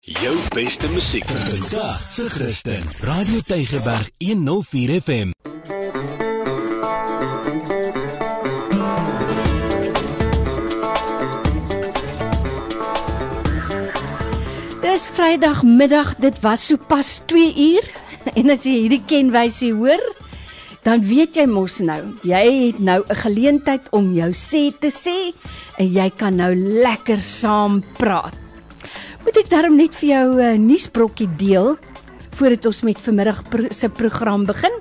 Jou beste musiek vandag se Christen. Radio Tygerberg 104 FM. Dis Vrydagmiddag, dit was sopas 2 uur en as jy hierdie kenwysie hoor, dan weet jy mos nou, jy het nou 'n geleentheid om jou sê te sê en jy kan nou lekker saam praat. Moet ek daarom net vir jou 'n uh, nuusbrokkie deel voordat ons met vanmiddag pr se program begin?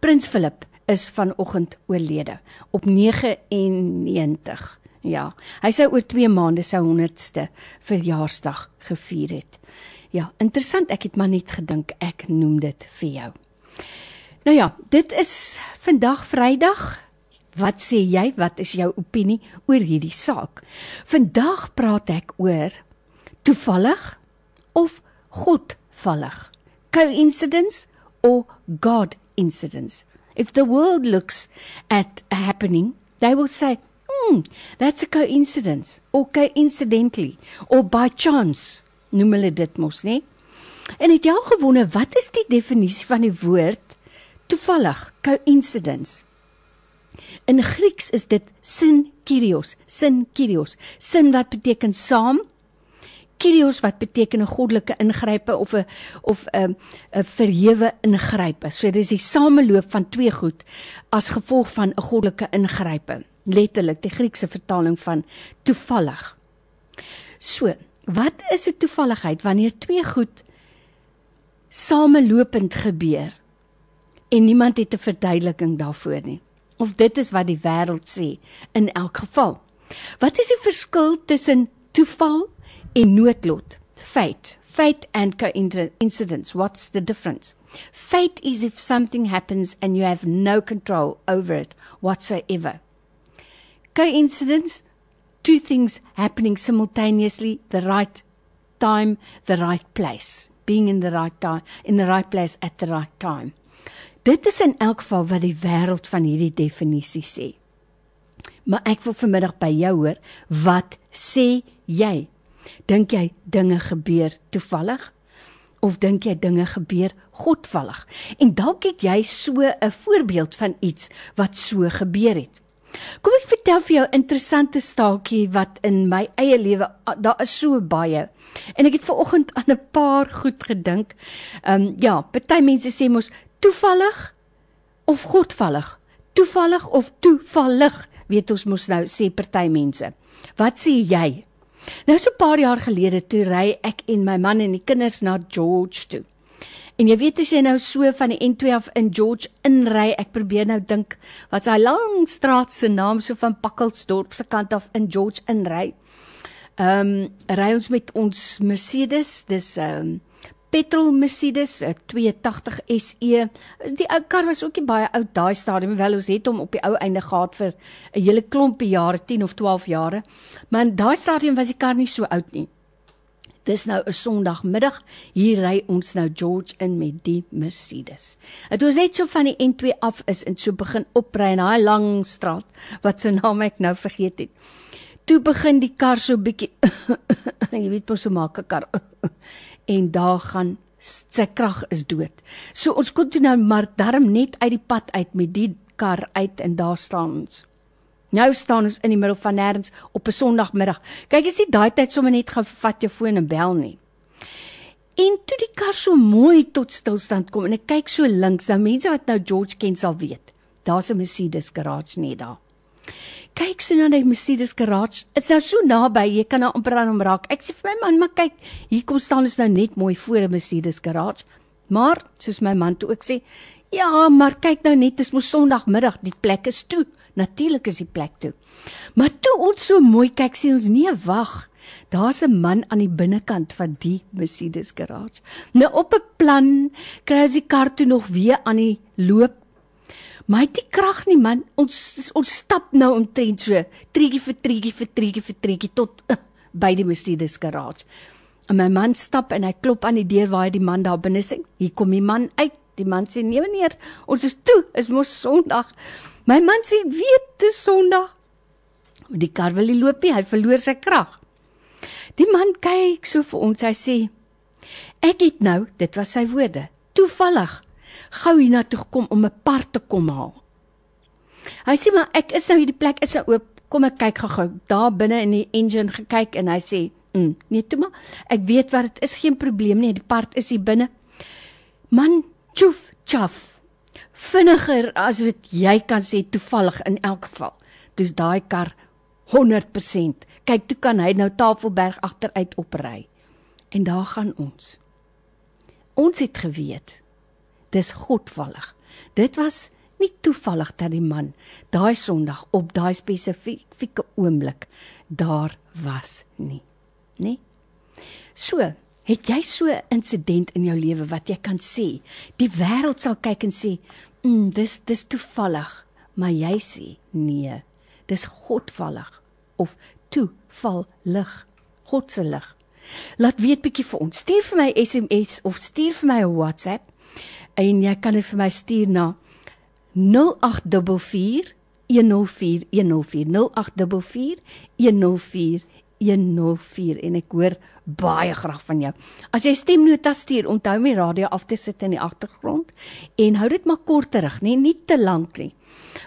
Prins Philip is vanoggend oorlede op 99. Ja, hy sou oor 2 maande sy 100ste verjaarsdag gevier het. Ja, interessant, ek het maar net gedink ek noem dit vir jou. Nou ja, dit is vandag Vrydag. Wat sê jy? Wat is jou opinie oor hierdie saak? Vandag praat ek oor toevallig of godvallig. Coincidence or God incidence. If the world looks at a happening, they will say, "Hmm, that's a coincidence or coincidentally or by chance." Noem hulle dit mos, né? En het jy al gewonder wat is die definisie van die woord toevallig, coincidence. In Grieks is dit sin kyrios, sin kyrios, sin wat beteken saam, kyrios wat beteken 'n goddelike ingrype of 'n of 'n 'n verhewe ingrype. So dis die sameloop van twee goed as gevolg van 'n goddelike ingrype. Letterlik die Griekse vertaling van toevallig. So, wat is 'n toevalligheid wanneer twee goed samelopend gebeur? en niemand het 'n verduideliking daarvoor nie. Of dit is wat die wêreld sê in elk geval. Wat is die verskil tussen toeval en noodlot? Fate. Fate and coincidence. What's the difference? Fate is if something happens and you have no control over it whatsoever. Coincidence, two things happening simultaneously, the right time, the right place. Being in the right time, in the right place at the right time. Dit is in elk geval wat die wêreld van hierdie definisie sê. Maar ek wil vanmiddag by jou hoor, wat sê jy? Dink jy dinge gebeur toevallig of dink jy dinge gebeur godvallig? En dalk het jy so 'n voorbeeld van iets wat so gebeur het. Kom ek vertel vir jou 'n interessante staaltjie wat in my eie lewe daar is so baie. En ek het ver oggend aan 'n paar goed gedink. Ehm um, ja, party mense sê mos toevallig of godvallig? Toevallig of toevallig? Weet ons mos nou sê party mense. Wat sê jy? Nou so 'n paar jaar gelede toe ry ek en my man en die kinders na George toe. En jy weet as jy nou so van die N2 af in George inry, ek probeer nou dink wat is daai lang straat se naam so van Pakkelsdorp se kant af in George inry. Ehm um, ry ons met ons Mercedes, dis ehm um, petrol Mercedes 'n 280 SE. Die ou kar was ook nie baie oud daai stadium, wel ons het hom op die ou einde gehad vir 'n hele klompie jare, 10 of 12 jare. Maar in daai stadium was die kar nie so oud nie. Dis nou 'n Sondagmiddag, hier ry ons nou George in met die Mercedes. Dit was net so van die N2 af is en so begin opry in daai lang straat wat se naam ek nou vergeet het. Toe begin die kar so bietjie jy weet mos so maak 'n kar en daar gaan sy krag is dood. So ons kon toe nou maar darm net uit die pad uit met die kar uit en daar staan ons. Nou staan ons in die middel van nêrens op 'n Sondagmiddag. Kyk as jy daai tyd sommer net gevat jou foon en bel nie. En toe die kar so mooi tot stilstand kom en ek kyk so links, nou mense wat nou George ken sal weet. Daar's 'n Mercedes garage net daar kyk so na die Mercedes garage. Dit's nou so naby, jy kan nou amper aan hom raak. Ek sê vir my man, maar kyk, hier kom staan ons nou net mooi voor 'n Mercedes garage. Maar soos my man toe ook sê, ja, maar kyk nou net, dis mos Sondagmiddag, die plek is toe. Natuurlik is die plek toe. Maar toe ons so mooi kyk, sien ons nee, wag. Daar's 'n man aan die binnekant van die Mercedes garage. Nou op 'n plan kry ons die kar toe nog weer aan die loop Maar hy het die krag nie man. Ons ons stap nou omtrent so treetjie vir treetjie vir treetjie vir treetjie tot uh, by die Mercedes garage. En my man stap en hy klop aan die deur waar hy die man daar binne sien. Hier kom die man uit. Die man sê nee meneer, ons is toe, is mos Sondag. My man sê weet dis Sondag. Die kar wil nie loop nie, hy verloor sy krag. Die man kyk so vir ons, hy sê Ek het nou, dit was sy woorde, toevallig gou hiernatoe gekom om 'n part te kom haal. Hy sê maar ek is nou hierdie plek is nou oop. Kom ek kyk gou-gou daar binne in die engine gekyk en hy sê, "Mm, nee toe maar. Ek weet wat dit is, geen probleem nie. Die part is hier binne." Man, tjoef, tjaf. Vinniger as wat jy kan sê toevallig in elk geval. Dis daai kar 100%. Kyk, toe kan hy nou Tafelberg agteruit opry. En daar gaan ons. Ons het geweet. Dis godvallig. Dit was nie toevallig dat die man daai Sondag op daai spesifieke oomblik daar was nie. Nê? So, het jy so 'n insident in jou lewe wat jy kan sê, die wêreld sal kyk en sê, "Mm, dis dis toevallig." Maar jy sê, "Nee, dis godvallig." Of toeval lig, God se lig. Laat weet bietjie vir ons. Stuur vir my SMS of stuur vir my 'n WhatsApp en jy kan dit vir my stuur na 0844 104 104 0844 104 104 en ek hoor baie graag van jou. As jy stemnota stuur, onthou my radio af te sit in die agtergrond en hou dit maar kort terug, nie nie te lank nie.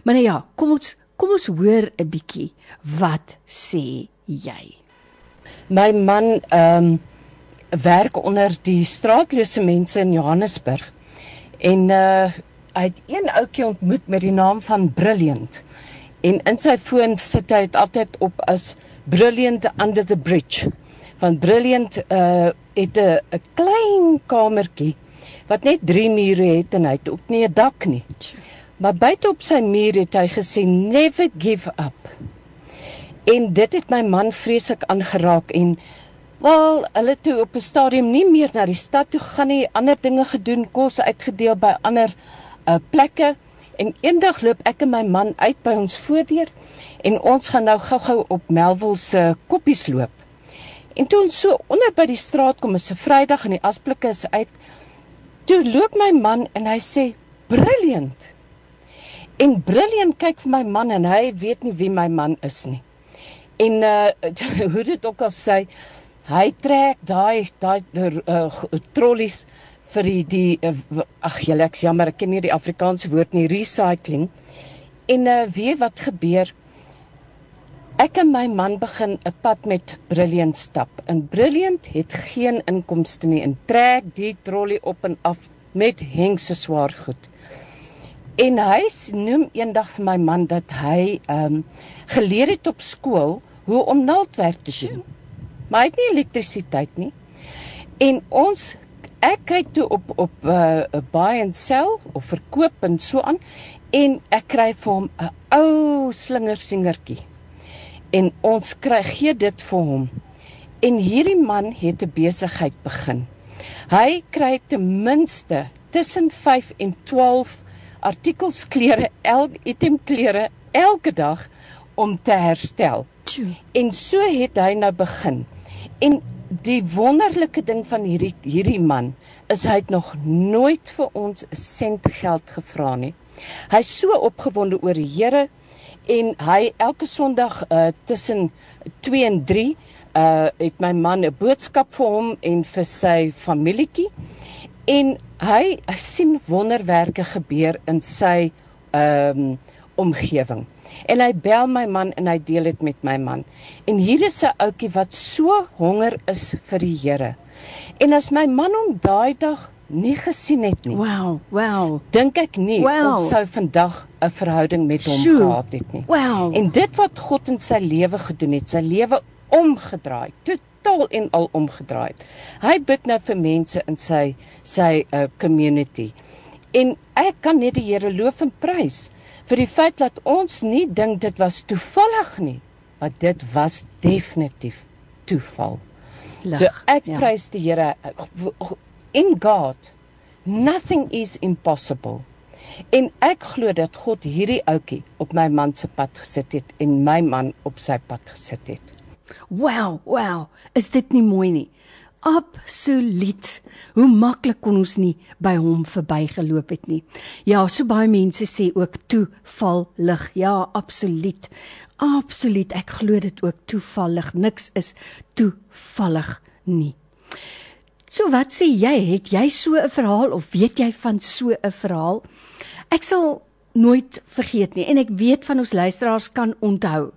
Maar nou ja, kom ons kom ons hoor 'n bietjie wat sê jy. My man ehm um, werk onder die straatlose mense in Johannesburg. En uh hy het een ouetjie ontmoet met die naam van Brilliant. En in sy foon sit hy dit altyd op as Brilliant under the bridge. Van Brilliant uh het 'n 'n klein kamertjie wat net 3 mure het en hy het ook nie 'n dak nie. Maar buite op sy muur het hy gesê never give up. En dit het my man vreeslik aangeraak en wel hulle toe op 'n stadium nie meer na die stad toe gaan nie, ander dinge gedoen, kos uitgedeel by ander uh, plekke. En eendag loop ek en my man uit by ons voordeur en ons gaan nou gou-gou op Melville se koppies loop. En toe ons so onder by die straat kom, is 'n Vrydag en die asblikke is uit. Toe loop my man en hy sê, "Brilliant." En Brilliant kyk vir my man en hy weet nie wie my man is nie. En uh hoe dit ook al sê, hy trek daai daai uh, trollies vir die die uh, ag julle ek jammer ek ken nie die Afrikaanse woord nie recycling. En uh, weet wat gebeur? Ek en my man begin 'n pad met Brilliant stap. En Brilliant het geen inkomste nie en trek die trolly op en af met Henk se swaar goed. En hy noem eendag vir my man dat hy ehm um, geleer het op skool hoe om naaldwerk te doen maar hy het nie elektrisiteit nie en ons ek kyk toe op op 'n uh, buy and sell of verkoop en so aan en ek kry vir hom 'n ou slingersingertjie en ons kry gee dit vir hom. En hierdie man het 'n besigheid begin. Hy kry ten minste tussen 5 en 12 artikels klere, elke item klere elke dag om te herstel. En so het hy nou begin. En die wonderlike ding van hierdie hierdie man is hy het nog nooit vir ons 'n sent geld gevra nie. Hy's so opgewonde oor die Here en hy elke Sondag uh tussen 2 en 3 uh het my man 'n boodskap vir hom en vir sy familietjie en hy, hy sien wonderwerke gebeur in sy um omgewing. En hy bel my man en hy deel dit met my man. En hier is 'n ouetjie wat so honger is vir die Here. En as my man hom daai dag nie gesien het nie. Wow, wow. Dink ek nie wow. ons sou vandag 'n verhouding met hom Sjoe. gehad het nie. Wow. En dit wat God in sy lewe gedoen het, sy lewe omgedraai, totaal en al omgedraai. Hy bid nou vir mense in sy sy uh, community. En ek kan net die Here loof en prys vir die feit dat ons nie dink dit was toevallig nie, maar dit was definitief toeval. Lig, So ek ja. prys die Here in God nothing is impossible. En ek glo dat God hierdie ouetjie op my man se pad gesit het en my man op sy pad gesit het. Wow, wow. Is dit nie mooi nie? Absoluut. Hoe maklik kon ons nie by hom verbygeloop het nie. Ja, so baie mense sê ook toevallig. Ja, absoluut. Absoluut. Ek glo dit ook toevallig. Niks is toevallig nie. So wat sê jy? Het jy so 'n verhaal of weet jy van so 'n verhaal? Ek sal nooit vergeet nie en ek weet van ons luisteraars kan onthou.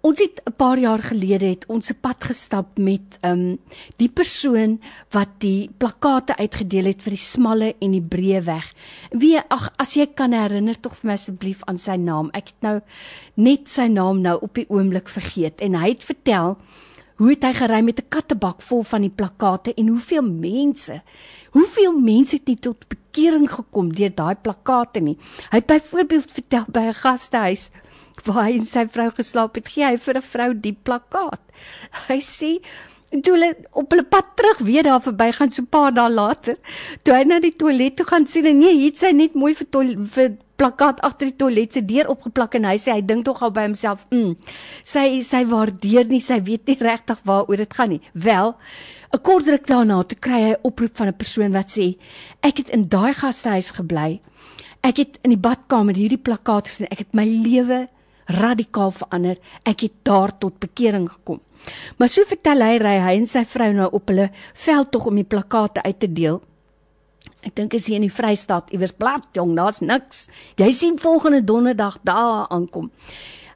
Ons het 'n paar jaar gelede het ons 'n pad gestap met um die persoon wat die plakate uitgedeel het vir die smalle en die breë weg. Wie ag as jy kan herinner tog vir my asseblief aan sy naam. Ek het nou net sy naam nou op die oomblik vergeet en hy het vertel hoe het hy gery met 'n kattebak vol van die plakate en hoeveel mense Hoeveel mense het nie tot bekering gekom deur daai plakate nie. Hy het byvoorbeeld vertel by 'n gastehuis waar hy en sy vrou geslaap het, gee hy vir 'n vrou die plakkaat. Hy sê toe hulle op hulle pad terug weer daar verby gaan so 'n paar dae later, toe hy na die toilet toe gaan sien en nee, hier sy net mooi vir tol, vir plakkaat agter die toilet se deur opgeplak en hy sê hy dink tog al by homself, mm, sy sy waardeer nie, sy weet nie regtig waaroor dit gaan nie. Wel, 'n kort ruk daarna toe kry hy 'n oproep van 'n persoon wat sê ek het in daai gastehuis gebly. Ek het in die badkamer hierdie plakkaat gesien. Ek het my lewe radikaal verander. Ek het daar tot bekering gekom. Maar so vertel hy ry hy en sy vrou nou op hulle veld tog om die plakate uit te deel. Ek dink as jy in die Vrystaat iewers plat jong, daar's niks. Jy sien volgende donderdag daar aankom.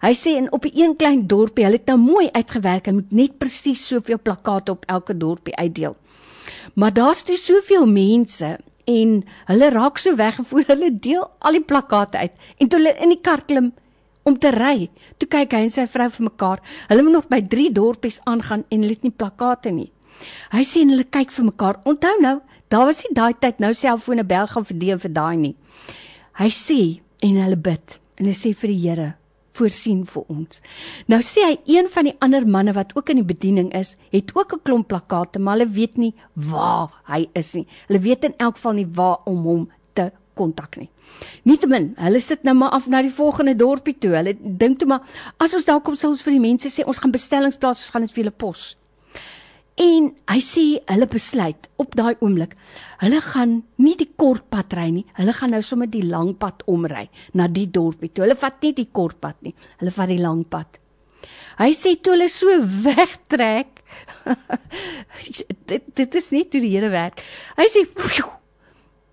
Hy sê en op 'n een klein dorpie, hulle het nou mooi uitgewerk, hulle moet net presies soveel plakate op elke dorpie uitdeel. Maar daar's toe soveel mense en hulle raak so weggevoer, hulle deel al die plakate uit. En toe hulle in die kar klim, om te ry. Toe kyk hy en sy vrou vir mekaar. Hulle moet nog by 3 dorpies aangaan en hulle het nie plakate nie. Hy sien hulle kyk vir mekaar. Onthou nou, daar was nie daai tyd nou selfone bel gaan vir die en vir daai nie. Hy sê en hulle bid en hulle sê vir die Here voorsien vir ons. Nou sê hy een van die ander manne wat ook in die bediening is, het ook 'n klomp plakate, maar hulle weet nie waar hy is nie. Hulle weet in elk geval nie waar om hom te kontak nie. Nietemin, hulle sit nou maar af na die volgende dorpie toe. Hulle dink toe maar as ons daar kom sou ons vir die mense sê ons gaan bestellings plaas, ons gaan dit vir hulle pos. En hy sê hulle besluit op daai oomblik, hulle gaan nie die kort pad ry nie, hulle gaan nou sommer die lang pad omry na die dorpie toe. Hulle vat nie die kort pad nie, hulle vat die lang pad. Hy sê toe hulle so wegtrek, dit dit is nie toe die Here werk. Hy sê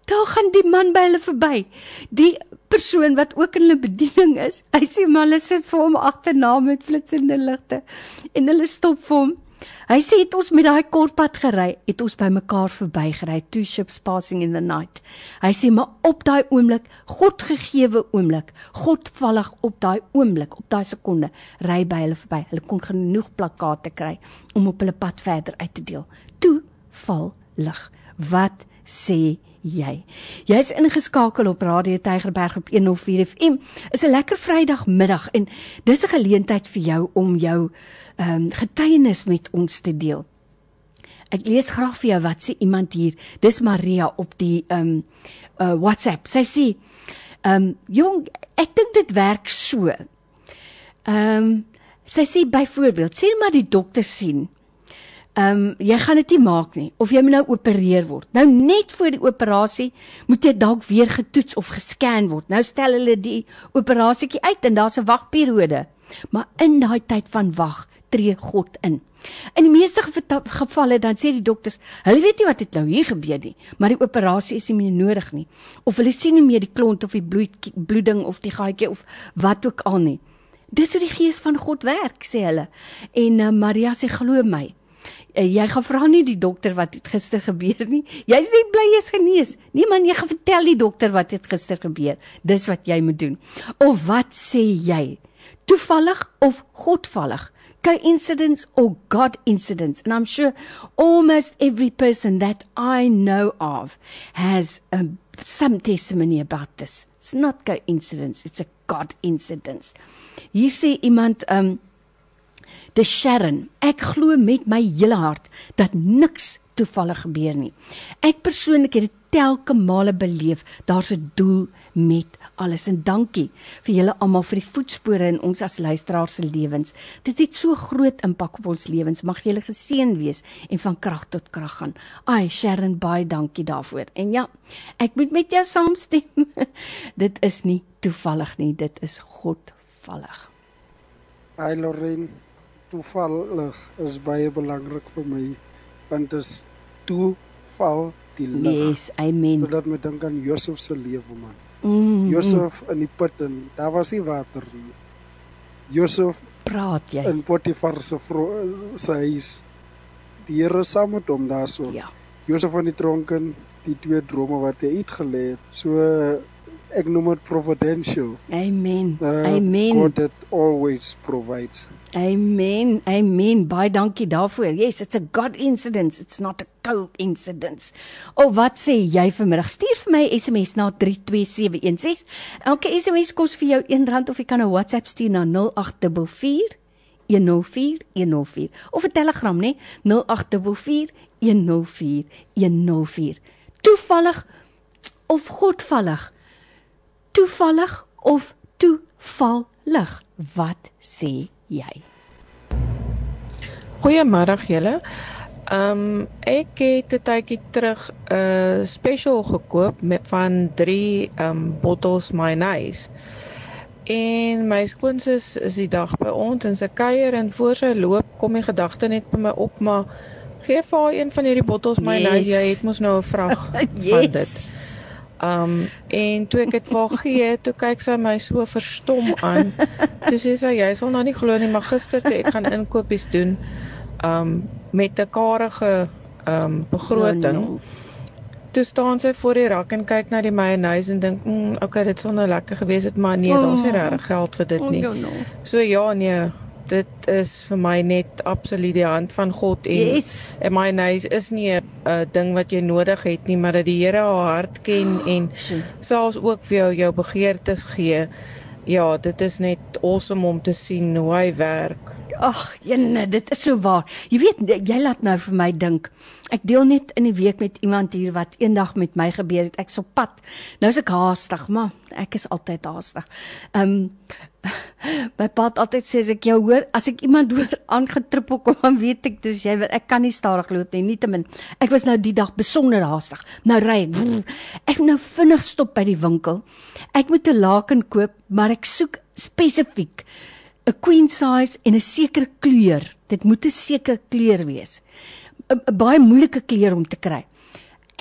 Daar gaan die man by hulle verby. Die persoon wat ook in hulle bediening is. Hy sê maar hulle sit vir hom agterna met flitsende ligte en hulle stop vir hom. Hy sê het ons met daai kort pad gery, het ons by mekaar verbygery, two ships passing in the night. Hy sê maar op daai oomblik, God gegeewe oomblik, God vallig op daai oomblik, op daai sekonde, ry by hulle verby. Hulle kon genoeg plakate kry om op hulle pad verder uit te deel. Toe val lig. Wat sê jy. Jy's ingeskakel op Radio Tygerberg op 104 FM. Is 'n lekker Vrydagmiddag en dis 'n geleentheid vir jou om jou ehm um, getuienis met ons te deel. Ek lees graag vir jou wat sê iemand hier. Dis Maria op die ehm um, uh, WhatsApp. Sy sê ehm um, jong, ek dink dit werk so. Ehm um, sy sê byvoorbeeld, sien maar die dokter sien Ehm um, jy gaan dit nie maak nie of jy moet nou opereer word. Nou net voor die operasie moet jy dalk weer getoets of gescan word. Nou stel hulle die operasietjie uit en daar's 'n wagperiode. Maar in daai tyd van wag tree God in. In die meeste gevalle dan sê die dokters, hulle weet nie wat het nou hier gebeur nie, maar die operasie is nie meer nodig nie. Of hulle sien nie meer die klont of die bloed bloeding of die gaatjie of wat ook al nie. Dis hoe die gees van God werk, sê hulle. En uh, Maria sê glo my, jy gaan vra nie die dokter wat het gister gebeur nie. Jy's nie bly jy's genees. Nee man, jy gaan vertel die dokter wat het gister gebeur. Dis wat jy moet doen. Of wat sê jy? Toevallig of godvallig? Coincidence or God incidents? And I'm sure almost every person that I know of has a, some testimony about this. It's not coincidence, it's a God incidence. Hier sê iemand um Dis Sharon. Ek glo met my hele hart dat niks toevallig gebeur nie. Ek persoonlik het dit telke male beleef. Daar's 'n doel met alles en dankie vir julle almal vir die voetspore in ons as luisteraars se lewens. Dit het so groot impak op ons lewens. Mag julle geseën wees en van krag tot krag gaan. Ai Sharon, baie dankie daarvoor. En ja, ek moet met jou saamstem. dit is nie toevallig nie, dit is Godvallig. Hi Lorraine toevallig is baie belangrik vir my want is toe val die lig. Yes, amen. Sodat my dink aan Josef se lewe man. Mm, Josef in die put en daar was nie water nie. Josef praat jy? in Potifar se vrou se huis. Die Here saam met hom daarso. Ja. Josef van die tronk en die twee drome wat hy uitgelê het. So ek noem dit providential. Amen. Uh, Amen. God that always provides. Amen. Amen. Baie dankie daarvoor. Yes, it's a God incident. It's not a coincidence. O, oh, wat sê jy vanmiddag? Stuur vir my SMS na 32716. Elke SMS kos vir jou R1 of jy kan 'n WhatsApp stuur na 0844 104104 of 'n Telegram nê 0844104104 toevallig of godvallig toevallig of toevallig wat sê jy Goeiemôre julle. Ehm um, ek het 'n tydjie terug 'n uh, special gekoop met van 3 ehm um, bottels mayonnaise. En my skoonsis is die dag by ons en sy kuier en voor sy loop kom die gedagte net by my op maar gee vir haar een van hierdie bottels mayonnaise. Yes. Jy het mos nou 'n vrag van yes. dit. Um en toe ek dit vir gee, toe kyk sy my so verstom aan. Toe sê sy jy sal nou nie glo nie, maar gister toe ek gaan inkopies doen um met 'n karige um begroting. No, no. Toe staan sy voor die rak en kyk na die mayonnaise en dink, "Mm, okay, dit sal nou lekker gewees het, maar nee, daar's nie Oh. regtig geld vir dit Oh, nie." no, no. So ja, nee, dit is vir my net absoluut die hand van God en Yes. en mayonnaise is nie 'n uh, ding wat jy nodig het nie, maar dat die Here haar hart ken en Sjoe. selfs ook vir jou jou begeertes gee. Ja, dit is net awesome om te sien hoe hy werk. Ag, jene, dit is so waar. Jy weet, jy laat nou vir my dink. Ek deel net in die week met iemand hier wat eendag met my gebeur het. Ek's op pad. Nou is ek haastig, maar ek is altyd haastig. Ehm um, my pa het altyd sê as ek jou hoor, as ek iemand hoor aangetrippel kom, dan weet ek dis jy, want ek kan nie stadig loop nie, nietemin. Ek was nou die dag besonder haastig. Nou ry ek. Ek moet nou vinnig stop by die winkel. Ek moet 'n laken koop, maar ek soek spesifiek 'n queen size en 'n sekere kleur. Dit moet 'n sekere kleur wees. 'n baie moeilike kleur om te kry.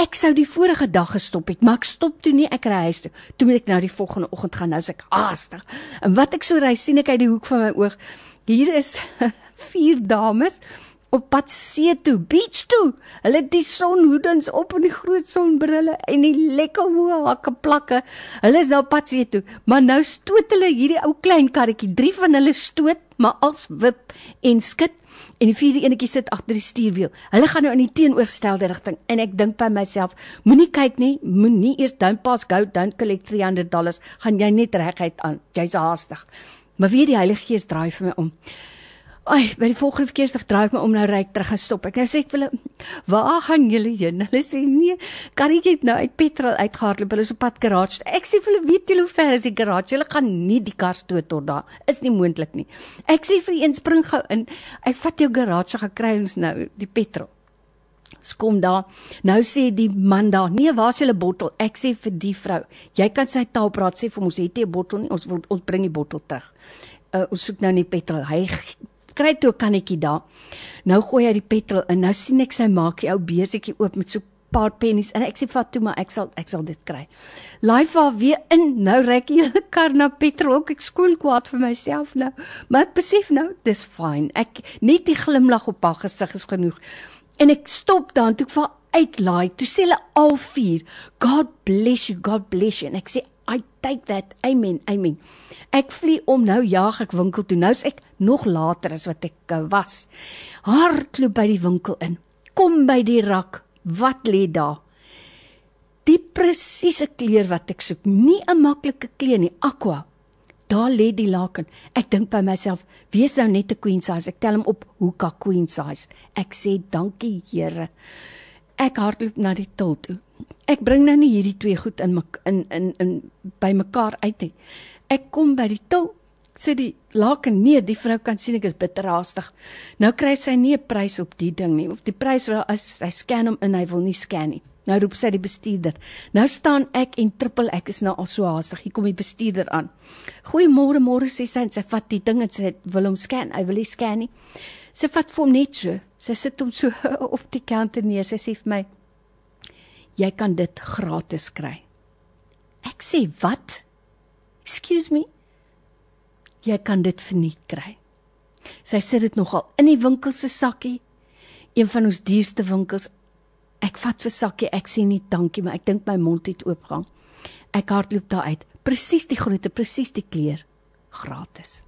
Ek sou die vorige dag gestop het, maar ek stop toe nie, ek ry huis toe. Toe moet ek nou die volgende oggend gaan, nou is ek haastig. En wat ek so ry, sien ek uit die hoek van my oog, hier is vier dames op pad see toe, beach toe. Hulle het die sonhoedens op en die groot sonbrille en die lekker hoë hakke plakke. Hulle is nou op pad see toe, maar nou stoot hulle hierdie ou klein karretjie. Drie van hulle stoot, maar als wip en skit en die vierde enetjie sit agter die stuurwiel. Hulle gaan nou in die teenoorgestelde rigting en ek dink by myself, moenie kyk nie, moenie eers don't pass go, don't collect 300 dollars, gaan jy net reguit aan. Jy's haastig. Maar weer die Heilige Gees draai vir my om. Ai, by die volgende verkeerslig draai ek my om nou ry ek terug en stop. Ek nou sê ek hulle, "Waar gaan julle heen?" Hulle sê, "Nee, karretjie het nou uit petrol uitgehardloop. Hulle is op pad garage." toe." Ek sê vir hulle, "Weet julle hoe ver is die garage? Julle gaan nie die kar stoot tot daar. Is nie moontlik nie." Ek sê vir een, "Spring gou in. Ek vat jou garage, gaan kry ons nou die petrol." Ons kom daar. Nou sê die man daar, "Nee, waar's julle bottel?" Ek sê vir die vrou, "Jy kan sy taal praat, sê vir ons het nie 'n bottel nie. Ons wil ons bring die bottel terug." Uh, ons soek nou nie petrol. Hy kry toe 'n kannetjie daar. Nou gooi hy die petrol in. Nou sien ek sy maak die ou besetjie oop met so 'n paar pennies en ek sê vat toe maar ek sal ek sal dit kry. Vir haar weer in. Nou ry ek die kar na petrol. Ook ek skoon kwaad vir myself nou. Maar ek besef nou, dis fyn. Ek net die glimlag op haar gesig is genoeg. En ek stop dan toe ek vir uitlaai. Toe sê hulle al vier, God bless you, God bless you. En ek sê I take that. Amen. Amen. Ek vlieg om nou jaag ek winkel toe. Nou's ek nog later as wat ek uh, was. Hardloop by die winkel in. Kom by die rak. Wat lê daar? Die presiese kleur wat ek soek. Nie 'n maklike kleur nie, aqua. Daar lê die laken. Ek dink by myself, wees nou net 'n queen size. Ek tel hom op, hoeka queen size. Ek sê dankie Here. Ek hardloop na die til toe. Ek bring nou nie hierdie twee goed in mek- in in in by mekaar uit nie. Ek kom by die til, sê die laken nee, die vrou kan sien ek is bitter haastig. Nou kry sy nie 'n prys op die ding nie of die prys wil as hy scan hom in, hy wil nie scan nie. Nou roep sy die bestuurder. Nou staan ek en trippel ek is nou al so haastig. Hier kom die bestuurder aan. Goeiemôre, môre sê sy en sy vat die ding en sy wil hom scan. Hy wil nie scan nie. Sy vat vir hom net so. Sy sit hom so op die counter neer. Sy sê vir my: "Jy kan dit gratis kry." Ek sê: "Wat?" Excuse me. Jy kan dit verniet kry. Sy sit dit nogal in die winkel se sakkie. Een van ons duurste winkels. Ek vat vir sakkie. Ek sê nie dankie, maar ek dink my mond het oopgang. Ek hardloop daar uit. Presies die grootte, presies die kleur. Gratis.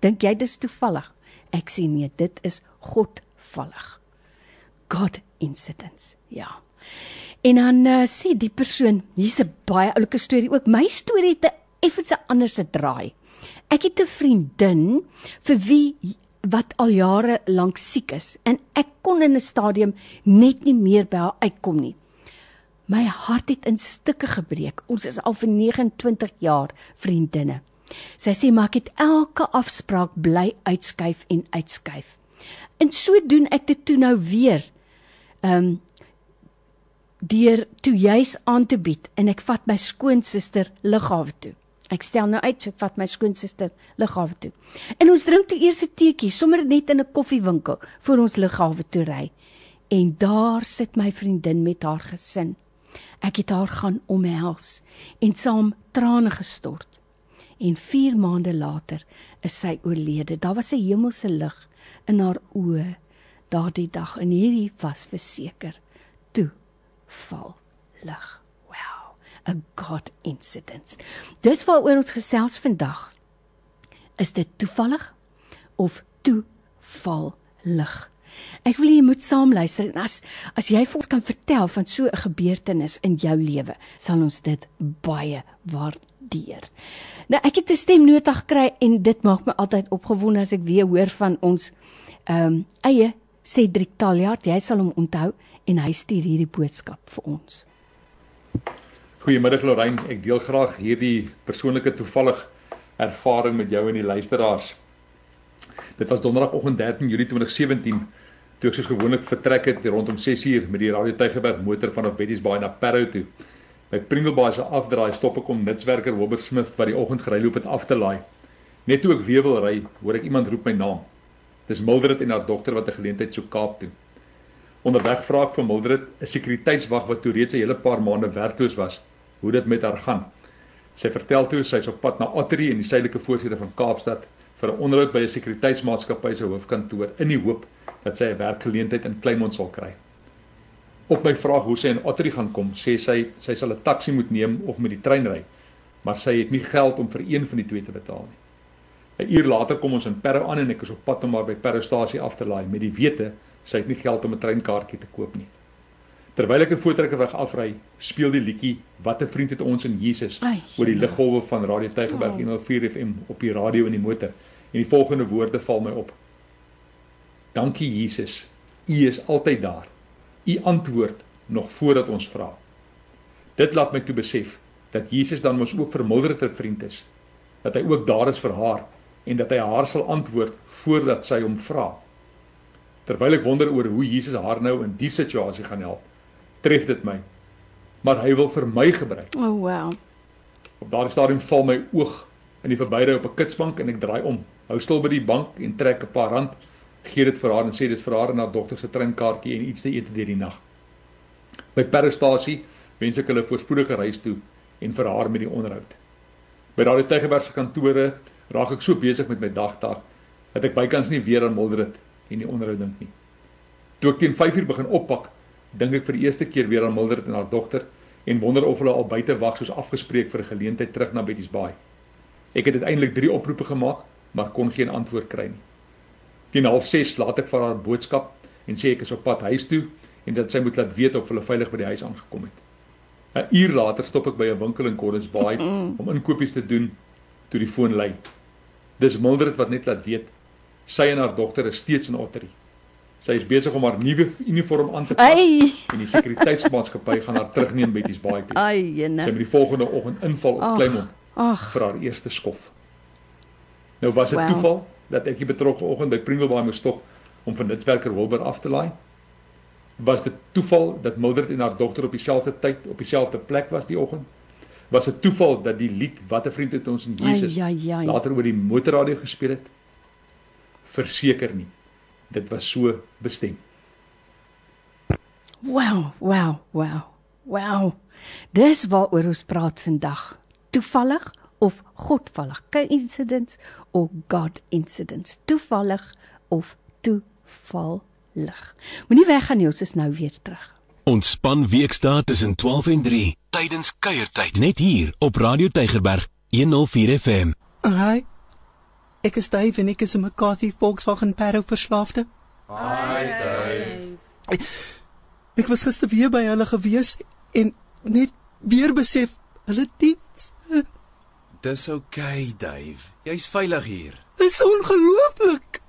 Dink jy dis toevallig? Ek sê nee, dit is godvallig. God incidents. Ja. En dan uh, sê die persoon, hier's 'n baie oulike storie ook. My storie het 'n effens 'n ander se draai. Ek het 'n vriendin vir wie wat al jare lank siek is en ek kon in 'n stadium net nie meer by haar uitkom nie. My hart het in stukke gebreek. Ons is al vir 29 jaar vriendinne. Sy sê maar ek het elke afspraak bly uitskuif en uitskuif. En so doen ek dit toe nou weer. Ehm um, deur toe juis aan te bied en ek vat my skoonsister lughawe toe. Ek stel nou uit, so ek vat my skoonsister lughawe toe. En ons drink toe eers 'n teetjie sommer net in 'n koffiewinkel voor ons lughawe toe ry. En daar sit my vriendin met haar gesin. Ek het haar gaan omhels en saam trane gestort. En 4 maande later is sy oorlede. Daar was 'n hemelse lig in haar oë daardie dag en hierdie was verseker toe val lig. Wow, 'n God incident. Dis waaroor ons gesels vandag. Is dit toevallig of toeval lig? Ek wil jy moet saam luister en as as jy vir ons kan vertel van so 'n gebeurtenis in jou lewe, sal ons dit baie waardeer. Nou ek het 'n stemnota gekry en dit maak my altyd opgewonde as ek weer hoor van ons ehm um, eie Cedric Taljaard. Jy sal hom onthou en hy stuur hierdie boodskap vir ons. Goeiemiddag Lorraine, ek deel graag hierdie persoonlike toevallig ervaring met jou en die luisteraars. Dit was donderdagoggend 13 Julie 2017 toe ek soos gewoonlik vertrek het rondom 6uur met die Radio Tygerberg motor vanaf Betty's Bay na Parow toe. By Pringlebaai se afdraai stop ek om nutswerker Robert Smith wat die oggend gery loop het af te laai. Net toe ek weer wil ry, hoor ek iemand roep my naam. Dis Mildred en haar dogter wat 'n geleentheid so Kaap toe. Onderweg vra ek vir Mildred, 'n sekuriteitswag wat toe reeds 'n hele paar maande werkloos was, hoe dit met haar gaan. Sy vertel toe sy is op pad na Ottery in die suidelike voorsitter van Kaapstad vir 'n onderhoud by 'n sekuriteitsmaatskappy se hoofkantoor in die hoop dat sy 'n werkgeleentheid in Kleinmond sal kry. Op my vraag hoe sy in Ottery gaan kom, sê sy sy sal 'n taxi moet neem of met die trein ry, maar sy het nie geld om vir een van die twee te betaal nie. 'n Uur later kom ons in Parow aan en ek is op pad om haar by Parow-stasie af te laai met die wete sy het nie geld om 'n treinkaartjie te koop nie. Terwyl ek 'n voetrekkerweg afry, speel die liedjie Wat 'n vriend het ons in Jesus oor die liggolwe van Radio Tygerberg oh. 104 FM op die radio in die motor. En die volgende woorde val my op. Dankie Jesus. U is altyd daar. U antwoord nog voordat ons vra. Dit laat my toe besef dat Jesus dan mos ook vir Mildred 'n vriend is. Dat hy ook daar is vir haar en dat hy haar sal antwoord voordat sy hom vra. Terwyl ek wonder oor hoe Jesus haar nou in die situasie gaan help, tref dit my. Maar hy wil vir my gebruik. O, oh, wow. Op daardie stadium val my oog in die verbyry op 'n kitsbank en ek draai om. Hou stil by die bank en trek 'n paar rand, gee dit vir haar en sê dis vir haar en haar dogter se treinkaartjie en iets te eet deur die nag. By Parestasie wens ek hulle voorspoedige reis toe en vir haar met die onderhoud. By daardie Tygerberg se kantore raak ek so besig met my dagtaak dat ek bykans nie weer aan Mildred en die onderhoud dink nie. Toe ek teen 5uur begin oppak, dink ek vir die eerste keer weer aan Mildred en haar dogter en wonder of hulle al buite wag soos afgespreek vir 'n geleentheid terug na Betty's Bay. Ek het uiteindelik 3 oproepe gemaak, maar kon geen antwoord kry nie. Teen 06:30 laat ek vir haar boodskap en sê ek is op pad huis toe en dat sy moet laat weet of hulle veilig by die huis aangekom het. 'n Uur later stop ek by 'n winkel in Gordons Bay om inkopies te doen toe die foon lui. Dis Mildred wat net laat weet sy en haar dogter is steeds in Ottery. Sy is besig om haar nuwe uniform aan te pas en die sekuriteitsmaatskappy gaan haar terugneem by Betty's Bay toe. Ai, jene. Sy moet die volgende oggend inval op Kleinmond vir haar eerste skof. Nou was dit wow. toeval dat ek die betrokke oggend by Pringlebaai moes stop om van Nitswerker Wilbur af te laai. Was dit toeval dat Mildred en haar dogter op dieselfde tyd op dieselfde plek was die oggend? Was dit toeval dat die lied Wat 'n vriend het ons in Jesus Ai, ai, ai. later oor die motorradio gespeel het? Verseker nie. Dit was so bestem. Wow, wow, wow. Wow. Dis waaroor ons praat vandag. Toevallig of godvallig? Coincidence of God incidents? Toevallig of toevallig? Moenie weggaan nie, ons is nou weer terug. Ontspan weekdae tussen 12 en 3 tydens kuiertyd net hier op Radio Tygerberg 104 FM. Hi. Ek is Dave en ek is 'n McCarthy Volkswagen Paro verslaafde. Hi Dave. Ek was gister weer by hulle gewees en net weer besef hulle diens Dis oukei, okay, Dave. Jy's veilig hier. is ongelooflik.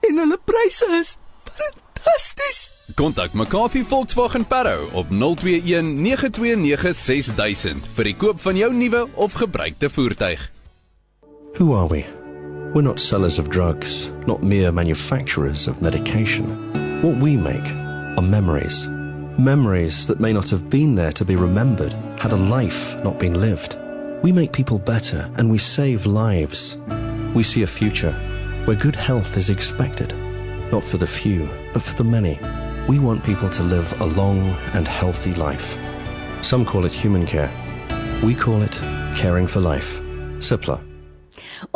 En hulle pryse is fantasties. Kontak McCarthy Volkswagen Paro op 021 929 6000 vir die koop van jou nuwe of gebruikte voertuig. Who are we? We're not sellers of drugs, not mere manufacturers of medication. What we make are memories. Memories that may not have been there to be remembered had a life not been lived. We make people better and we save lives. We see a future where good health is expected, not for the few, but for the many. We want people to live a long and healthy life. Some call it human care. We call it caring for life. Simpler.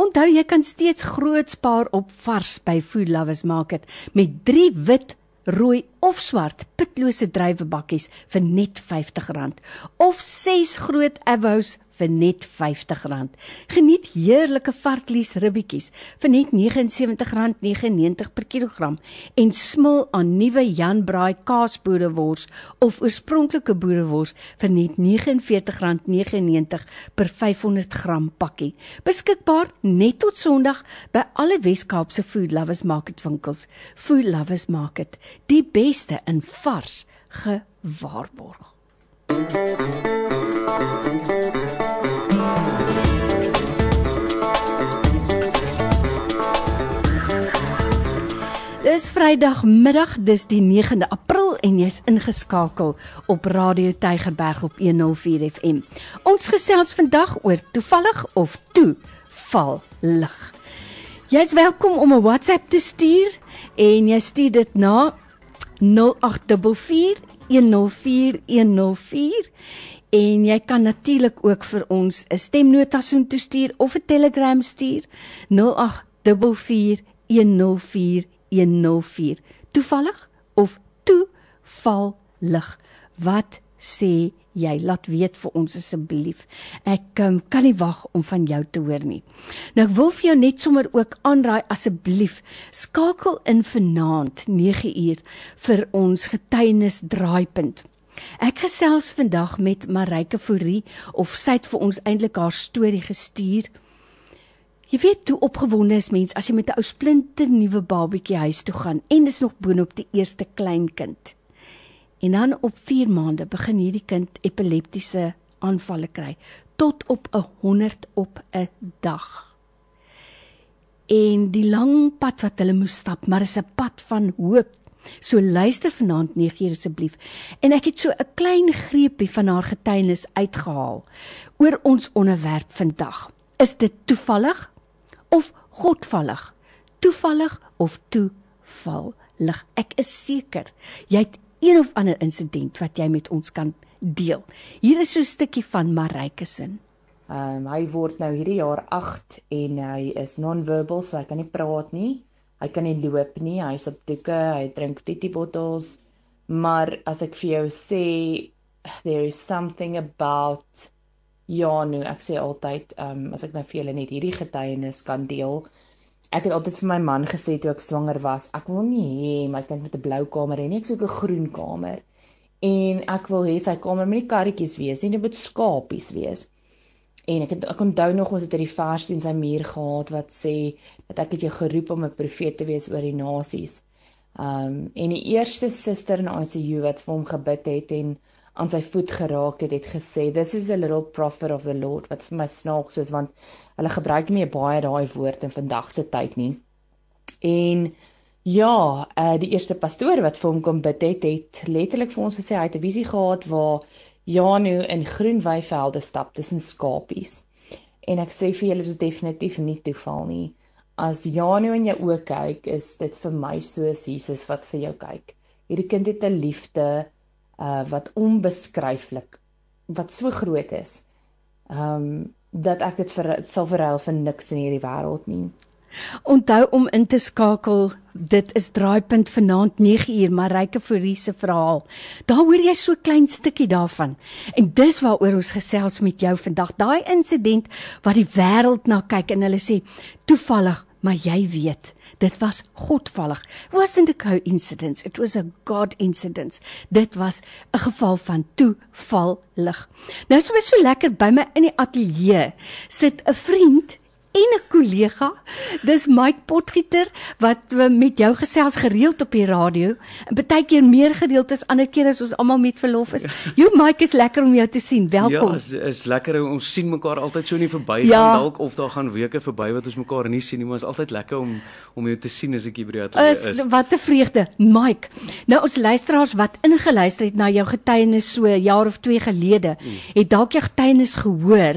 Onthou jy kan steeds groot spaar op vars by Food Lovers Market met 3 wit, rooi of swart pitlose druiwebakkies vir net R50 of 6 groot avos vir net R50. Geniet heerlike varklies ribbetjies vir net R79.99 per kilogram en smil aan nuwe Jan Braai kaasboerewors of oorspronklike boerewors vir net R49.99 per 500 gram pakkie. Beskikbaar net tot Sondag by alle Wes-Kaapse Food Lovers Market winkels. Food Lovers Market, die beste in vars gewaarborg. Dis Vrydagmiddag, dis die 9de April en jy's ingeskakel op Radio Tygerberg op 104 FM. Ons gesels vandag oor toevallig of toevallig. Jy's welkom om 'n WhatsApp te stuur en jy stuur dit na 0844 104104 en jy kan natuurlik ook vir ons 'n stemnota soontoe stuur of 'n Telegram stuur 0844 104 104 toevallig of toevallig? Wat sê jy? Laat weet vir ons asseblief. Ek um, kan nie wag om van jou te hoor nie. Nou ek wil vir jou net sommer ook aanraai asseblief skakel in vanaand 9uur vir ons getuienis draaipunt Ek gesels vandag met Marike Fourie of sy het vir ons eintlik haar storie gestuur. Jy weet hoe opgewonde is mens as jy met 'n ou splinte nuwe babatjie huis toe gaan en dis nog boonop die eerste kleinkind. En dan op 4 maande begin hierdie kind epileptiese aanvalle kry tot op 'n 100 op 'n dag. En die lang pad wat hulle moes stap, maar is 'n pad van hoop. So luister vanaand 9uur asseblief. En ek het so 'n klein greepie van haar getuienis uitgehaal oor ons onderwerp vandag. Is dit toevallig of godvallig? Toevallig of toevallig? Ek is seker jy het een of ander insident wat jy met ons kan deel. Hier is so 'n stukkie van Marike se. Ehm um, hy word nou hierdie jaar 8 en hy is non-verbal, so hy kan nie praat nie. Hy kan nie loop nie. Hy's op doeke, hy drink titty bottles. Maar as ek vir jou sê there is something about ja, nou ek sê altyd, ehm um, as ek nou vir julle net hierdie getuienis kan deel. Ek het altyd vir my man gesê toe ek swanger was, ek wil nie hê my kind met 'n blou kamer hê nie, soek 'n groen kamer. En ek wil hê sy kamer moet nie karretjies wees nie, dit moet skapies wees. En ek het ek onthou nog ons het hierdie vers in sy muur gehad wat sê dat ek het jou geroep om 'n profeet te wees oor die nasies. Um en die eerste suster in ICU wat vir hom gebid het en aan sy voet geraak het, het gesê this is a little prophet of the Lord wat vir my snaaks is want hulle gebruik nie baie daai woord in vandag se tyd nie. En Ja, uh die eerste pastoor wat vir hom kom bid het, het letterlik vir ons gesê hy het 'n visie gehad waar Janu in groen weivelde stap tussen skapies. En ek sê vir julle dis definitief nie toeval nie. As Janu in jou oë kyk, is dit vir my soos Jesus wat vir jou kyk. Hierdie kind het 'n liefde uh wat onbeskryflik wat so groot is. Um dat ek dit vir sal verruil vir niks in hierdie wêreld nie. Onthou om in te skakel. Dit is draaipunt vanaand 9uur Marike Fourie se verhaal. Daar hoor jy so klein stukkie daarvan. En dis waaroor ons gesels met jou vandag. Daai insident wat die wêreld na kyk en hulle sê toevallig, maar jy weet, dit was godvallig. Wasn't a coincidence, it was a God incident. Dit was 'n geval van toevallig. Nou is my so lekker by my in die ateljee sit 'n vriend en 'n kollega. Dis Mike Potgieter wat met jou gesels gereeld op die radio. En baie keer meer gereeld as ander kere as ons almal met verlof is. Jou Mike is lekker om jou te sien. Welkom. Ja, is is lekker ons sien mekaar altyd so nie verby ja. gaan dalk of daar gaan weke verby wat ons mekaar nie sien nie, maar is altyd lekker om om jou te sien as ek hier by jou is. Is wat 'n vreugde, Mike. Nou ons luisteraars wat ingeluister het na jou getuienis so 'n jaar of 2 gelede, hmm. het dalk jou getuienis gehoor.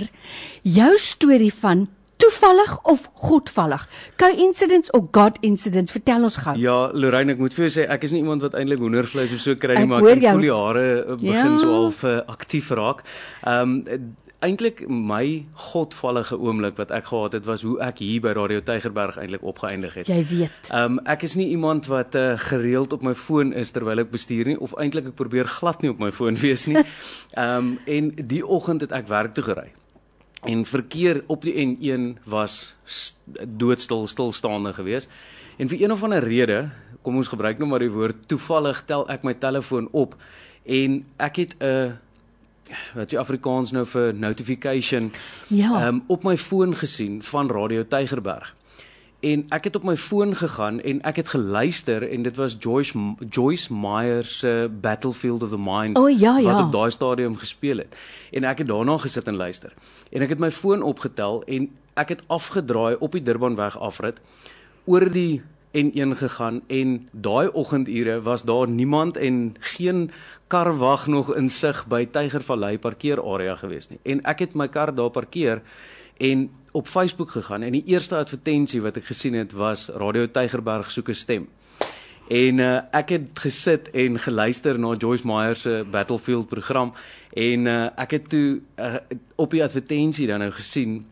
Jou storie van toevallig of godvallig? Coincidence of God incidents? Vertel ons gou. Ja, Lorraine, ek moet vir jou sê ek is nie iemand wat eintlik hoendervleis of so kry nie, maar ek voel die hare eh, begin ja. so half uh, aktief raak. Ehm um, eintlik my godvallige oomblik wat ek gehad het was hoe ek hier by Radio Tygerberg eintlik opgeëindig het. Jy weet. Ehm um, ek is nie iemand wat uh, gereeld op my foon is terwyl ek bestuur nie of eintlik ek probeer glad nie op my foon wees nie. Ehm um, en die oggend het ek werk toe gery en verkeer op die N1 was doodstil stilstaande geweest. En vir een of ander rede, kom ons gebruik nou maar die woord toevallig tel ek my telefoon op en ek het 'n wat jy Afrikaans nou vir notification ja. um, op my foon gesien van Radio Tygerberg. En ek het op my foon gegaan en ek het geluister en dit was Joyce Joyce Meyer se Battlefield of the Mind oh, ja, ja. wat op daai stadium gespeel het. En ek het daarna gesit en luister. En ek het my foon opgetel en ek het afgedraai op die Durbanweg afrit oor die N1 gegaan en daai oggendure was daar niemand en geen kar wag nog in sig by Tygervallei parkeerarea gewees nie. En ek het my kar daar parkeer en op Facebook gegaan en die eerste advertensie wat ek gesien het was Radio Tygerberg soek 'n stem. En uh, ek het gesit en geluister na Joyce Meyer se Battlefield program en uh, ek het toe uh, op die advertensie dan nou gesien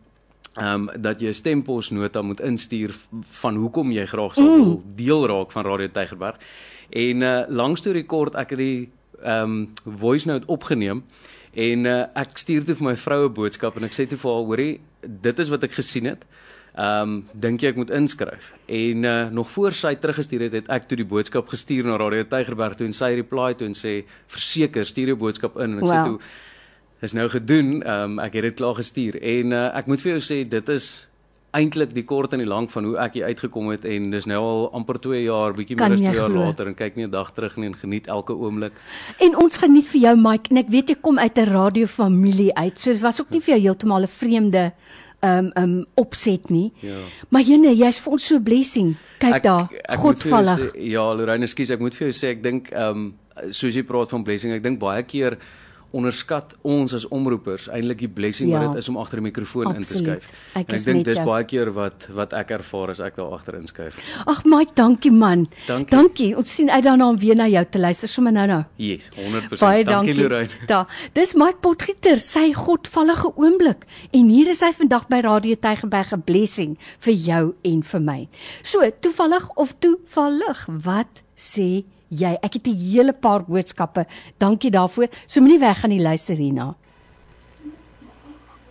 ehm um, dat jy 'n stemposnota moet instuur van hoekom jy graag sou wil mm. deel raak van Radio Tygerberg. En uh, langs toe rekord ek het die ehm um, voice note opgeneem en uh, ek stuur toe vir my vroue boodskap en ek sê toe vir haar hoorie dit is wat ek gesien het. Ehm um, dink jy ek moet inskryf? En uh, nog voor sy teruggestuur het, het ek toe die boodskap gestuur na Radio Tygerberg toe en sy reply toe en sê verseker stuur jou boodskap in en ek wow. sê toe is nou gedoen. Ehm um, ek het dit klaar gestuur en uh, ek moet vir jou sê dit is eintlik die kort en die lank van hoe ek hier uitgekom het en dis nou al amper 2 jaar bietjie meer as 2 jaar later en kyk nie 'n dag terug nie en geniet elke oomblik. En ons geniet vir jou Mike en ek weet jy kom uit 'n radiofamilie uit. So dit was ook nie vir jou heeltemal 'n vreemde um um opset nie. Ja. Maar jene, jy's vir ons so blessing. Kyk ek, daar, Godvallig. Ja, Lorraine, ekskuus, ek moet vir jou sê ek dink um soos jy praat van blessing, ek dink baie keer onderskat ons as omroepers eintlik die blessing ja, wat dit is om agter 'n mikrofoon absoluut. in te skuif. Ek, ek dink dis baie keer wat wat ek ervaar as ek daar agter inskuif. Ag Mike, dankie man. Dankie. dankie. Ons sien uit daarna om weer na jou te luister sommer nou nou. Yes, 100%. Baie dankie, dankie Lorraine. Da. Dis Mike Potgieter, sy godvallige oomblik. En hier is hy vandag by Radio Tygerberg 'n blessing vir jou en vir my. So, toevallig of toevallig, wat sê jy. Ek het 'n hele paar boodskappe. Dankie daarvoor. So moenie weggaan nie, luister hierna.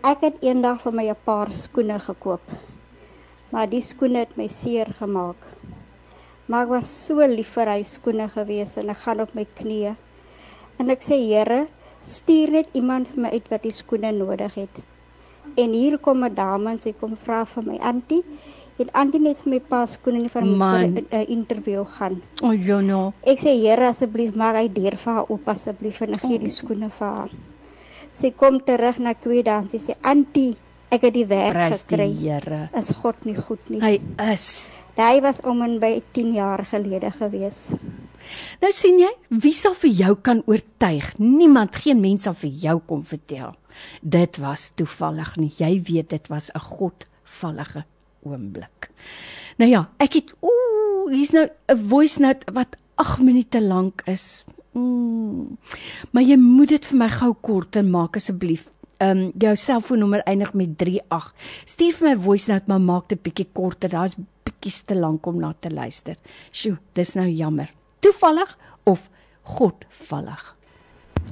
Ek het eendag vir my 'n paar skoene gekoop. Maar die skoene het my seer gemaak. Maar ek was so lief vir hy skoene gewees en ek gaan op my knieë. En ek sê Here, stuur net iemand vir my uit wat die skoene nodig het. En hier kom 'n dame en sy kom vra vir my, "Antie, het Antie net vir my pa skoene nie vir my 'n interview gaan. O, oh, ja no. Ek sê Here asseblief maak hy deur vir haar op asseblief en gee die skoene vir haar. Sy kom terug na twee dae en sy sê Antie, ek het die werk Prijs gekry. Die Here. Is God nie goed nie? Hy is. Hy was om en by 10 jaar gelede gewees. Nou sien jy, wie sal vir jou kan oortuig? Niemand, geen mens sal vir jou kom vertel. Dit was toevallig nie. Jy weet dit was 'n godvallige oomblik. Nou ja, ek het ooh, hier's nou 'n voice note wat 8 minute lank is. Mm. Maar jy moet dit vir my gou korter maak asseblief. Ehm um, jou selfoonnommer eindig met 38. Stuur vir my voice note maar maak dit bietjie korter. Daar's bietjie te lank om na te luister. Sjoe, dis nou jammer. Toevallig of godvallig?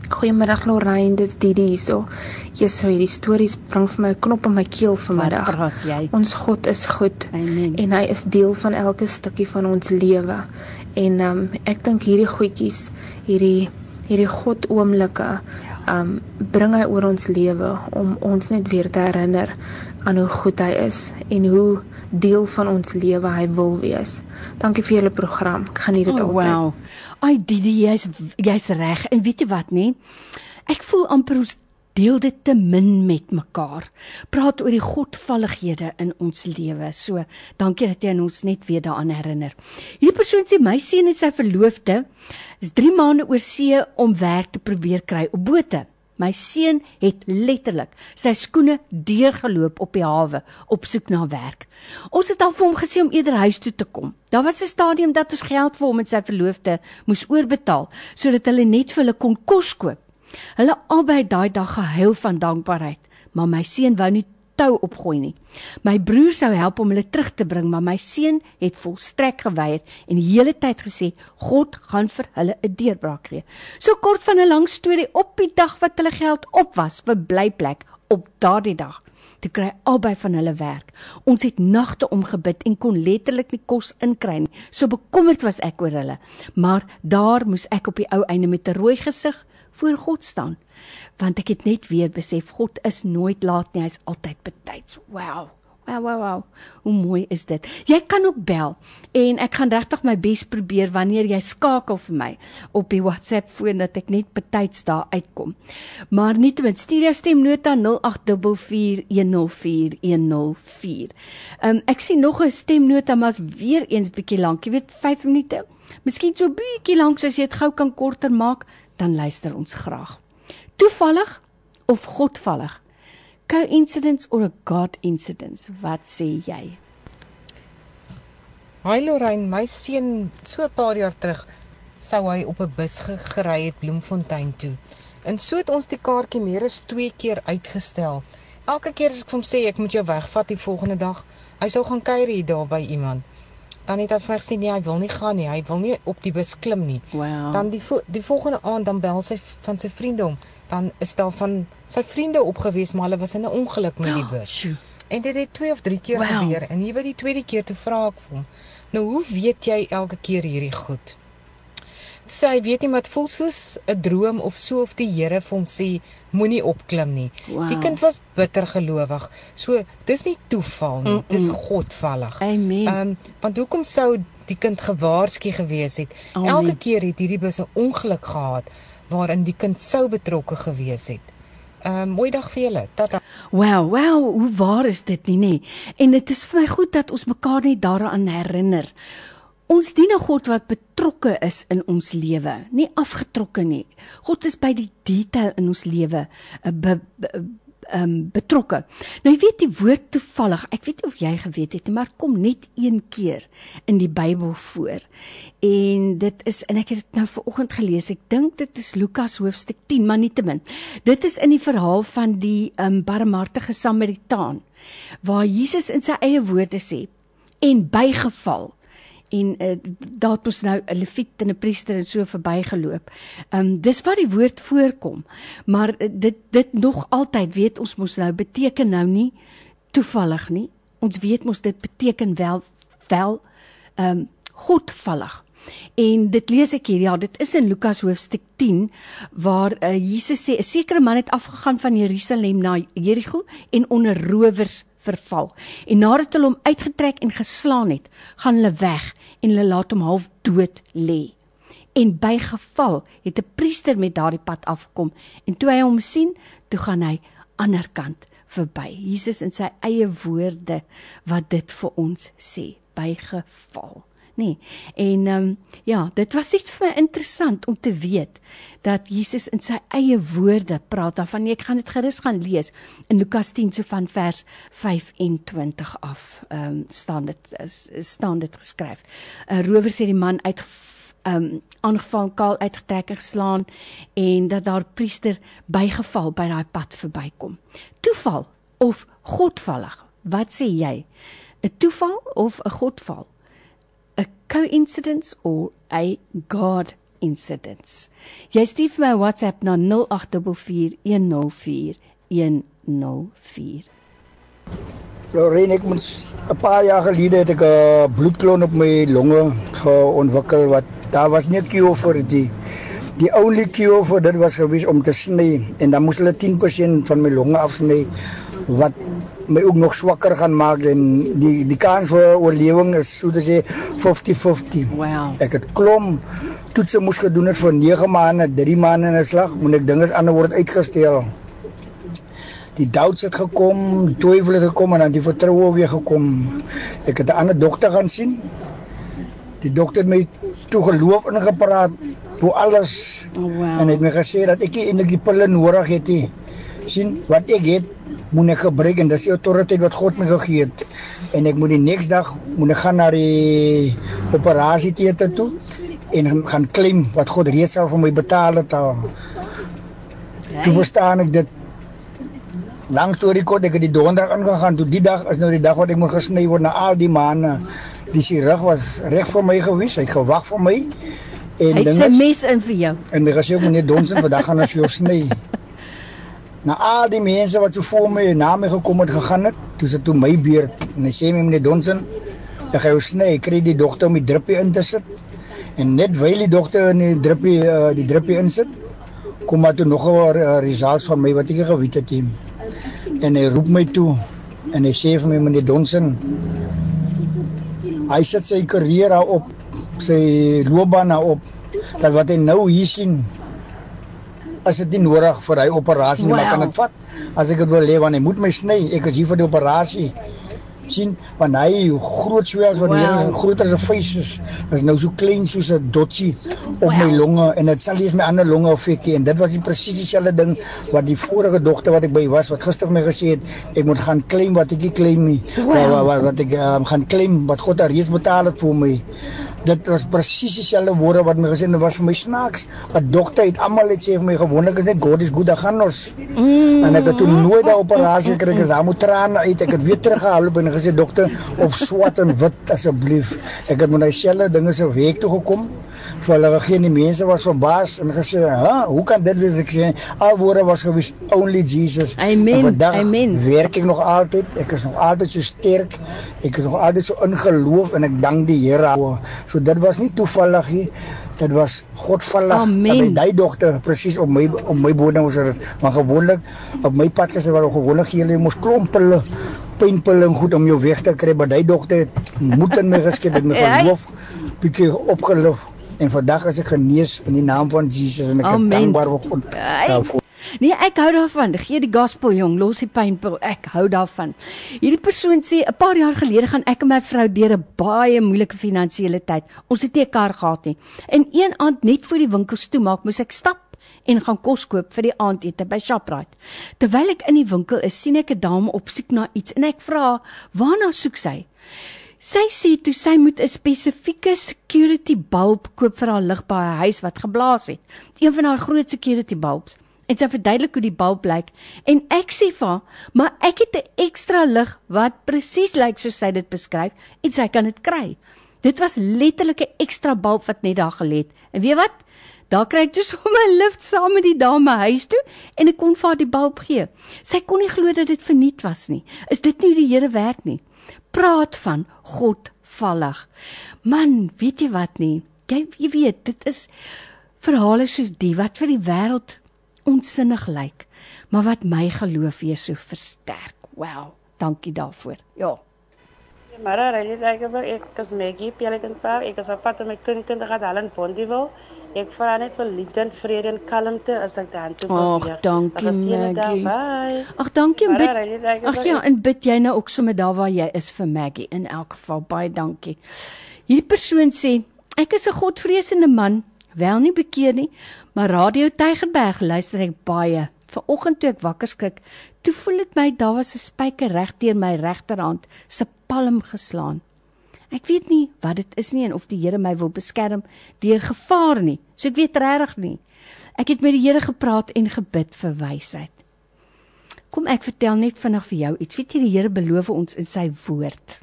Goeiemiddag Lorraine, dit is Didi hierso. Jesus, hierdie stories bring vir my 'n knop in my keel vanmiddag. Ons God is goed Amen. en hy is deel van elke stukkie van ons lewe. En um, ek dink hierdie goedjies, hierdie hierdie God oomblikke, um, bring hy oor ons lewe om ons net weer te herinner aan hoe goed hy is en hoe deel van ons lewe hy wil wees. Dankie vir julle program. Ek geniet dit oh, altyd. Wow. Ai Didi, jy's jy's reg. En weet jy wat, nê? Ek voel amper ons deel dit te min met mekaar. Praat oor die godvallighede in ons lewe. So, dankie dat jy ons net weer daaraan herinner. Hierdie persoon sê my seun en sy verloofde is 3 maande oor see om werk te probeer kry op bote. My seun het letterlik sy skoene deurgeloop op die hawe op soek na werk. Ons het al vir hom gesê om eerder huis toe te kom. Daar was 'n stadium dat ons geld vir hom en sy verloofde moes oorbetaal sodat hulle net vir hulle kon kos koop. Hulle albei daai dag gehuil van dankbaarheid, maar my seun wou nie tou opgooi nie. My broer sou help om hulle terug te bring, maar my seun het volstrek geweier en die hele tyd gesê God gaan vir hulle 'n deurbraak gee. So kort van 'n lang storie op die dag wat hulle geld op was vir blyplek op daardie dag te kry albei van hulle werk. Ons het nagte omgebid en kon letterlik nie kos inkry nie. So bekommerd was ek oor hulle. Maar daar moes ek op die ou einde met 'n rooi gesig voor God staan want ek het net weer besef God is nooit laat nie, hy's altyd betyds. Wow. Wow, wow, wow. Hoe mooi is dit? Jy kan ook bel en ek gaan regtig my bes probeer wanneer jy skakel vir my op die WhatsApp foon dat ek net betyds daar uitkom. Maar nietemin stuur jou stemnota 0844104104. Um ek sien nog 'n stemnota maar's weer eens bietjie lank. Jy weet 5 minute. Miskien so bietjie lank soos jy dit gou kan korter maak, dan luister ons graag. Toevallig of godvallig? Coincidence or a God incidence? Wat sê jy? Hi Lorraine, my seun so 'n paar jaar terug sou hy op 'n bus gery het Bloemfontein toe. En so het ons die kaartjie meer as 2 keer uitgestel. Elke keer as ek vir hom sê ek moet jou wegvat die volgende dag, hy sou gaan kuier hier daar by iemand. Dan het hy vir my gesê nee, hy wil nie gaan nie. Hy wil nie op die bus klim nie. Wow. Dan die vo die volgende aand dan bel sy van sy vriende hom. Dan is daar van sy vriende opgewees, maar hulle was in 'n ongeluk met die bus. Oh, en dit het twee of drie keer Wow. gebeur en hier by die tweede keer toe vra ek vir hom. Nou hoe weet jy elke keer hierdie goed? Toe sê hy weet nie maar dit voel soos 'n droom of so of die Here vir hom sê moenie opklim nie. Wow. Die kind was bitter gelowig. So dis nie toeval nie, Mm-mm. dis godvallig. Amen. Ehm um, want hoekom sou die kind gewaarsku gewees het? Amen. Elke keer het hierdie bus 'n ongeluk gehad waarin die kind sou betrokke gewees het. Ehm um, mooi dag vir julle. Tata. Wow, wow, hoe waar is dit nie nê? En dit is vir my goed dat ons mekaar net daaraan herinner. Ons dien 'n God wat betrokke is in ons lewe, nie afgetrokke nie. God is by die detail in ons lewe be, um, betrokke. Nou jy weet die woord toevallig, ek weet nie of jy geweet het nie, maar dit kom net een keer in die Bybel voor. En dit is en ek het dit nou vanoggend gelees. Ek dink dit is Lukas hoofstuk 10, maar nietemin. Dit is in die verhaal van die um, barmhartige Samaritaan waar Jesus in sy eie woorde sê en bygeval en uh, daar het ons nou 'n leviet en 'n priester en so verbygeloop. Ehm um, dis wat die woord voorkom. Maar uh, dit dit nog altyd weet ons mos nou beteken nou nie toevallig nie. Ons weet mos dit beteken wel wel ehm um, godvallig. En dit lees ek hier, ja, dit is in Lukas hoofstuk 10 waar uh, Jesus sê 'n sekere man het afgegaan van Jerusalem na Jerigo en onder rowers verval. En nadat hulle hom uitgetrek en geslaan het, gaan hulle weg en hulle laat hom half dood lê. En by geval het 'n priester met daardie pad afkom en toe hy hom sien, toe gaan hy ander kant verby. Jesus in sy eie woorde wat dit vir ons sê. bygeval nee. En ehm um, ja, dit was net vir my interessant om te weet dat Jesus in sy eie woorde praat daarvan. Nee, ek gaan dit gerus gaan lees in Lukas 10 so van vers 25 af. Ehm um, staan dit is staan dit geskryf. 'n Rower sê die man uit ehm um, aangeval kaal uitgetrek geslaan en dat daar priester bygeval by daai pad verbykom. Toeval of godvallig? Wat sê jy? 'n Toeval of 'n godval? A coincidence or a God incidence. Jy stuur vir my WhatsApp na 0824104104. Lorraine, ek moet 'n paar jaar gelede het ek 'n bloedklon op my longe geontwikkel wat daar was nie 'n cure vir dit. Die only cure vir dit was gewees om te sny en dan moes hulle 10% van my longe afsny wat my ook nog swakker gaan maak en die die kans vir oorlewing is so te sê 50-50. Wow. Ek het klom toetse moes gedoen het vir 9 maande, 3 maande in 'n slag, moet ek dinge ander word uitgestel. Die doubts het gekom, twyfel het gekom en dan die vertroue weer gekom. Ek het 'n ander dokter gaan sien. Die dokter het my toe geloof ingepraat vir alles. Oh, wow. En het my gesê dat ek nie eintlik die pille nodig het nie. Sien wat ek het moet ek gebruik en dis die autoriteit wat God my gegee het en ek moet die volgende dag moet ek gaan na die operasie teater toe en gaan claim wat God reeds al vir my betaal het al. Toe verstaan ek dit Lang storie kort ek het die donderdag ingegaan toe die dag is nou die dag wat ek moet gesny word na al die maande. Die chirurg was reg vir my gewees. Hy gewag vir my. En hy het sy mes in vir jou. En hy gesê meneer Donsen vandag gaan ons vir jou sny. Na al die mense wat so voor my na my gekom het gegaan het, toe sit toe my beurt en hy sê my meneer Donsen, ek gaan jou sny, kry die dogter om die druppie in te sit. En net wyl die dogter in die druppie uh, die druppie insit, kom maar toe nog 'n uh, results van my wat ek geweet het hom. En hy roep my toe en hy sê vir my meneer Donsen, hy sit sy karriere op, sy loopbaan op dat wat hy nou hier sien as dit nie nodig vir hy operasie nie, wow. maar kan dit vat as ek dit wil hê want hy moet my sny. Ek is hier vir die operasie. sien want hy groot swels wat meer wow. groter as 'n vuis is. Is nou so klein soos 'n dotsie op wow. my longe en dit sal lees my ander longe affekteer en dit was die presies dieselfde ding wat die vorige dogter wat ek by was wat gister my gesê het ek moet gaan claim wat ek nie claim nie. Wow. Wat, wat, wat ek um, gaan claim wat God daar reeds betaal het vir my dit was presies dieselfde woorde wat my gesê het was vir my snaaks. 'n Dokter het almal het sê vir my gewoonlik is net God is goed, dan gaan ons. Mm. En ek het toe nooit daai operasie gekry, ek het moet trane uit. Ek het weer teruggehaal en gesê dokter op swart en wit asseblief. Ek het met dieselfde dinge se week toe gekom vir hulle geen die mense was verbaas en gesê, "Ha, hoe kan dit wees?" Ek sê, al woorde was gewys only Jesus. Amen. Vandag Amen. Werk ek nog altyd. Ek is nog altyd so sterk. Ek is nog altyd so in geloof en ek dank die Here. So dit was nie toevallig nie. Dit was godvallig. Amen. Dat hy dogter presies op my op my bodem was dit. Maar gewoonlik op my pad gesê wat gewoonlik gee jy mos klompelle pynpille en goed om jou weg te kry, maar hy dogter moed in my geskep het my geloof bietjie opgeloof en vandag is ek genees in die naam van Jesus en ek Amen. is dankbaar vir God daarvoor. Nee, ek hou daarvan. Gee die gospel jong, los die pynpil. Ek hou daarvan. Hierdie persoon sê 'n paar jaar gelede gaan ek en my vrou deur 'n baie moeilike finansiële tyd. Ons het nie 'n kar gehad nie. En een aand net voor die winkels toe maak, moes ek stap en gaan kos koop vir die aandete by Shoprite. Terwyl ek in die winkel is, sien ek 'n dame op soek na iets en ek vra, "Waarna soek sy?" Sy sê toe sy moet 'n spesifieke security bulb koop vir haar lig by haar huis wat geblaas het. Een van haar groot security bulbs. En sy verduidelik hoe die bulb lyk en ek sê vir haar, "Maar ek het 'n ekstra lig wat presies lyk soos sy dit beskryf en sy kan dit kry." Dit was letterlik 'n ekstra bulb wat net daar gelê het. En weet wat? Daar kry ek toe sommer 'n lift saam met die dame huis toe en ek kon vir haar die bulb gee. Sy kon nie glo dat dit verniet was nie. Is dit nie die Here werk nie? praat van God vallig. Man, weet jy wat nie? Jy, jy weet, dit is verhale soos die wat vir die wêreld onsinnig lyk, maar wat my geloof weer so versterk. Wow, dankie daarvoor. Ja. Maar daar is ek ek ek is Maggie, Pelican Pa, ek is op pad met kind kind gaan halen Bondewil Ek vra net vir liefde en vrede en kalmte as ek dan toe Ag, dankie Maggie. Ag, dankie en bid. Ag wel- ja, en bid jy nou ook sommer daar waar jy is vir Maggie in elk geval baie dankie. Hierdie persoon sê ek is 'n godvreesende man, wel nie bekeer nie, maar Radio Tygerberg luister ek baie. Vanoggend toe ek wakker skrik, toe voel dit my daar was 'n spyker reg deur my regterhand se palm geslaan. Ek weet nie wat dit is nie en of die Here my wil beskerm deur gevaar nie. So ek weet regtig nie. Ek het met die Here gepraat en gebid vir wysheid. Kom ek vertel net vinnig vir jou iets. Weet jy die Here beloof ons in sy woord.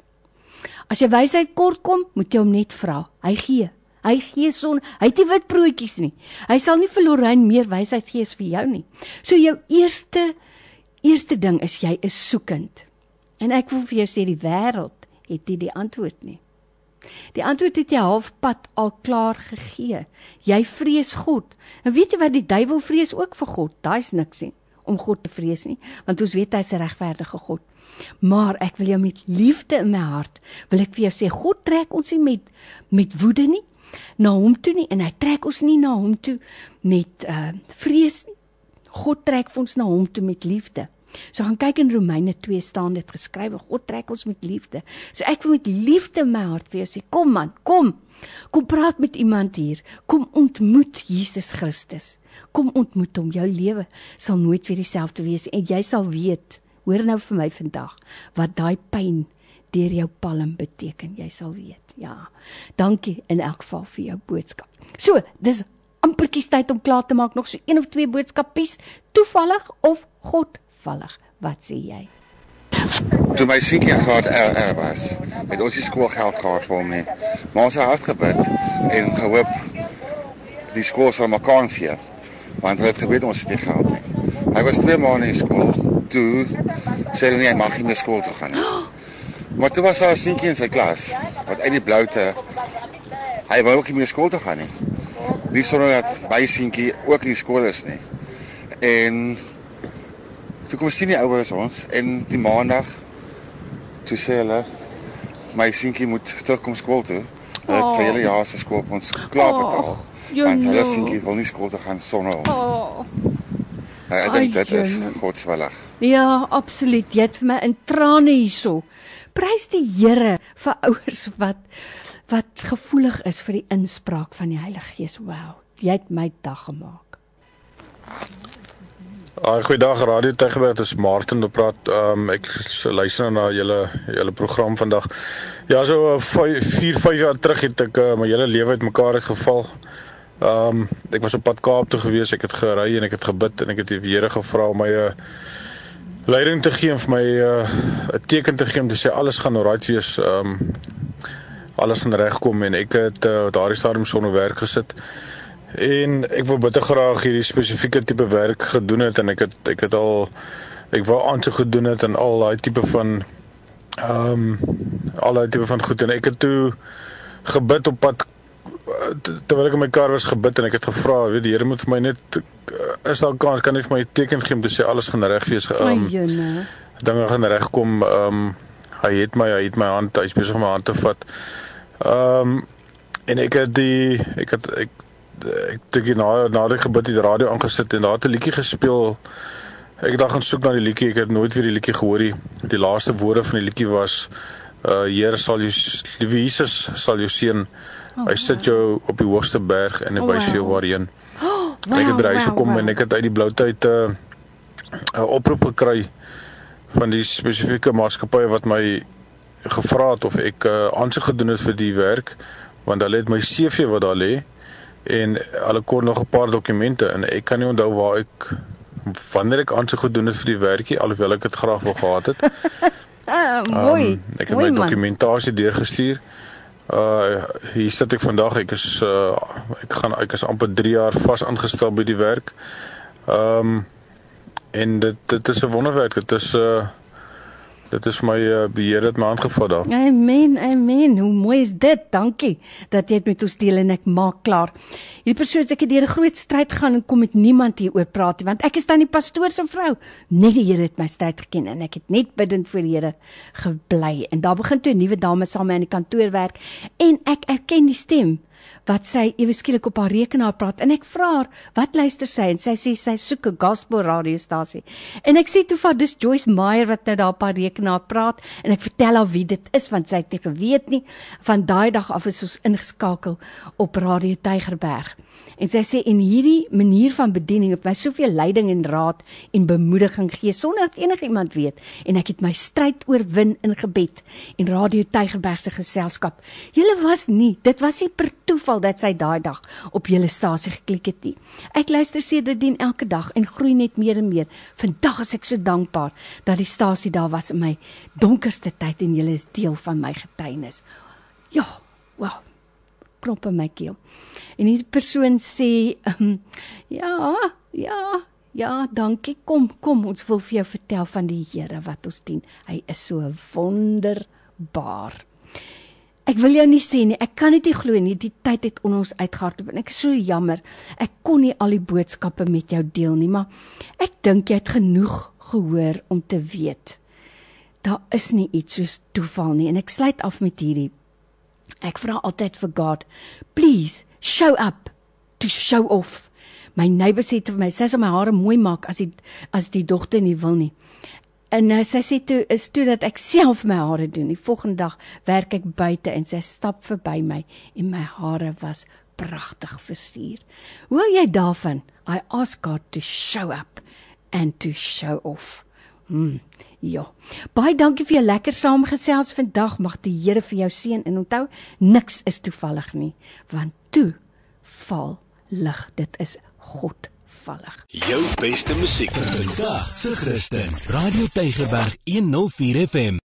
As jy wysheid kort kom, moet jy hom net vra. Hy gee. Hy gee son. Hy het nie wit broodjies nie. Hy sal nie vir Lorraine meer wysheid gee as vir jou nie. So jou eerste eerste ding is jy is soekend. En ek wil vir jou sê die wêreld het nie die antwoord nie. Die antwoord het jy halfpad al klaar gegee. Jy vrees God. En weet jy wat die duiwel vrees ook vir God? Daai's niks nie om God te vrees nie, want ons weet hy's 'n regverdige God. Maar ek wil jou met liefde in my hart wil ek vir jou sê God trek ons nie met met woede nie na hom toe nie en hy trek ons nie na hom toe met uh vrees nie. God trek ons na hom toe met liefde. So gaan kyk in Romeine 2 staan dit geskrywe God trek ons met liefde. So ek wil met liefde in my hart vir jou sê kom man, kom. Kom praat met iemand hier. Kom ontmoet Jesus Christus. Kom ontmoet hom. Jou lewe sal nooit weer dieselfde wees en jy sal weet, hoor nou vir my vandag, wat daai pyn deur jou palm beteken. Jy sal weet. Ja. Dankie in elk geval vir jou boodskap. So, dis amperkies tyd om klaar te maak nog so een of twee boodskapies, toevallig of godvallig. Wat sê jy? Toe my seentjie in graad RR was, het ons nie skoolgeld gehad vir hom nie. Maar ons het hard gebid en gehoop die skool sal maar kans gee. Want hulle het geweet ons het nie geld nie. Hy was 2 maande in skool. Toe sê hulle nie hy mag nie meer skool toe gaan nie. Maar toe was daar 'n seentjie in sy klas wat uit die bloute hy wou ook nie meer skool toe gaan nie. Nie sonder dat my seentjie ook in die skool is nie. En Toe kom sien die ouers ons en die maandag toe sê hulle my seentjie moet terugkom skool toe. Hulle het Oh. vir hele jaar se skool op ons klaar Oh, betaal. want hulle seentjie wil nie skool toe gaan sonder hom. Oh. Ja, ek dink dit is godswillig. Ja, absoluut. Jy het vir my in trane hierso. Prys die Here vir ouers wat wat gevoelig is vir die inspraak van die Heilige Gees. Wow, jy het my dag gemaak. Ag goeiedag Radio Tygerberg, dis Martin wat praat. Ehm um, ek luister na julle julle program vandag. Ja, so 4 5 jaar terug het ek uh, my hele lewe uitmekaar uitgeval. Ehm um, ek was op pad Kaap toe gewees, ek het gery en ek het gebid en ek het die Here gevra om my uh, leiding te gee en vir my 'n uh, 'n teken te gee om te sê alles gaan alright wees. Ehm um, alles gaan regkom en ek het uh, daardie stadium sonder werk gesit. En ek wou bitter graag hierdie spesifieke tipe werk gedoen het en ek het ek het al ek wou aansoek gedoen het en al daai tipe van ehm um, al daai tipe van goed en ek het toe gebid op pad eh, terwyl ek in my kar was gebid en ek het gevra, weet die Here moet vir my net eh, is daar kans kan hy vir my 'n teken gee om te sê alles gaan reg wees. Ehm um, dinge gaan regkom. Ehm um, hy het my hy het my hand, hy's besig om my hand te vat. Ehm um, en ek het die ek het ek ek het ek na na die gebid die radio aangesit en daar het 'n liedjie gespeel. Ek het dan gaan soek na die liedjie. Ek het nooit weer die liedjie gehoor nie. Die laaste woorde van die liedjie was uh Here sal jou liewe Jesus sal jou seën. Oh, Hy sit jou op die hoogste berg en hy Oh, wys vir jou wow. waarheen. Oh, En ek het by huis wow, gekom wow. en ek het uit die blou tyd 'n uh, 'n oproep gekry van die spesifieke maatskappy wat my gevra het of ek uh, aansoek gedoen het vir die werk want hulle het my CV wat daar lê en hulle kort nog 'n paar dokumente en ek kan nie onthou waar ek wanneer ek aansoek gedoen het vir die werkie alhoewel ek dit graag wou gehad het. Ah, mooi. Um, ek het mooi my man. dokumentasie deurgestuur. Uh hier sit ek vandag. Ek is uh ek gaan ek is amper 3 jaar vas aangestel by die werk. Um en dit dit is 'n wonderwerk. Dit is uh dit is my uh, beheer het my hand gevat daar. Amen, amen. Hoe mooi is dit? Dankie dat jy dit met ons deel en ek maak klaar. Hierdie persoon sê ek het deur 'n groot stryd gaan en kom met niemand hier oor praat nie, want ek is dan die pastoor se vrou. Net die Here het my stryd geken en ek het net bidend voor die Here gebly. En daar begin toe 'n nuwe dame saam met my in die kantoor werk en ek erken die stem wat sy ewe skielik op haar rekenaar praat en ek vra haar wat luister sy en sy sê sy soek 'n gospel radiostasie. En ek sê toe vir dis Joyce Meyer wat nou daar op haar rekenaar praat en ek vertel haar wie dit is want sy het nie geweet nie. Van daai dag af is ons ingeskakel op Radio Tygerberg. En sy sê en hierdie manier van bediening het my soveel leiding en raad en bemoediging gegee sonder dat enigiemand weet en ek het my stryd oorwin in gebed en Radio Tygerberg se geselskap. Julle was nie, dit was nie per toeval dat sy daai dag op julle stasie geklik het nie. Ek luister sedertdien elke dag en groei net meer en meer. Vandag is ek so dankbaar dat die stasie daar was in my donkerste tyd en julle is deel van my getuienis. Ja, wow klop in my keel. En hierdie persoon sê, um, "Ja, ja, ja, dankie. Kom, kom, ons wil vir jou vertel van die Here wat ons dien. Hy is so wonderbaar." Ek wil jou nie sê nie, ek kan dit nie glo nie. Die tyd het on ons uitgehardloop en ek is so jammer. Ek kon nie al die boodskappe met jou deel nie, maar ek dink jy het genoeg gehoor om te weet. Daar is nie iets soos toeval nie en ek sluit af met hierdie Ek vra altyd vir God, please show up to show off. My neighbor sê vir my, sy sê my hare mooi maak as die as die dogter nie wil nie. En uh, sy sê toe is toe dat ek self my hare doen. Die volgende dag werk ek buite en sy stap verby my en my hare was pragtig versier. Hoor jy daarvan? I ask God to show up and to show off. Hmm. Ja. Baie dankie vir jou lekker saamgesels vandag. Mag die Here vir jou seën en onthou, niks is toevallig nie, want toe val lig. Dit is God vallig. Jou beste musiek vir vandag se Christen. Radio Tygerberg 104 FM.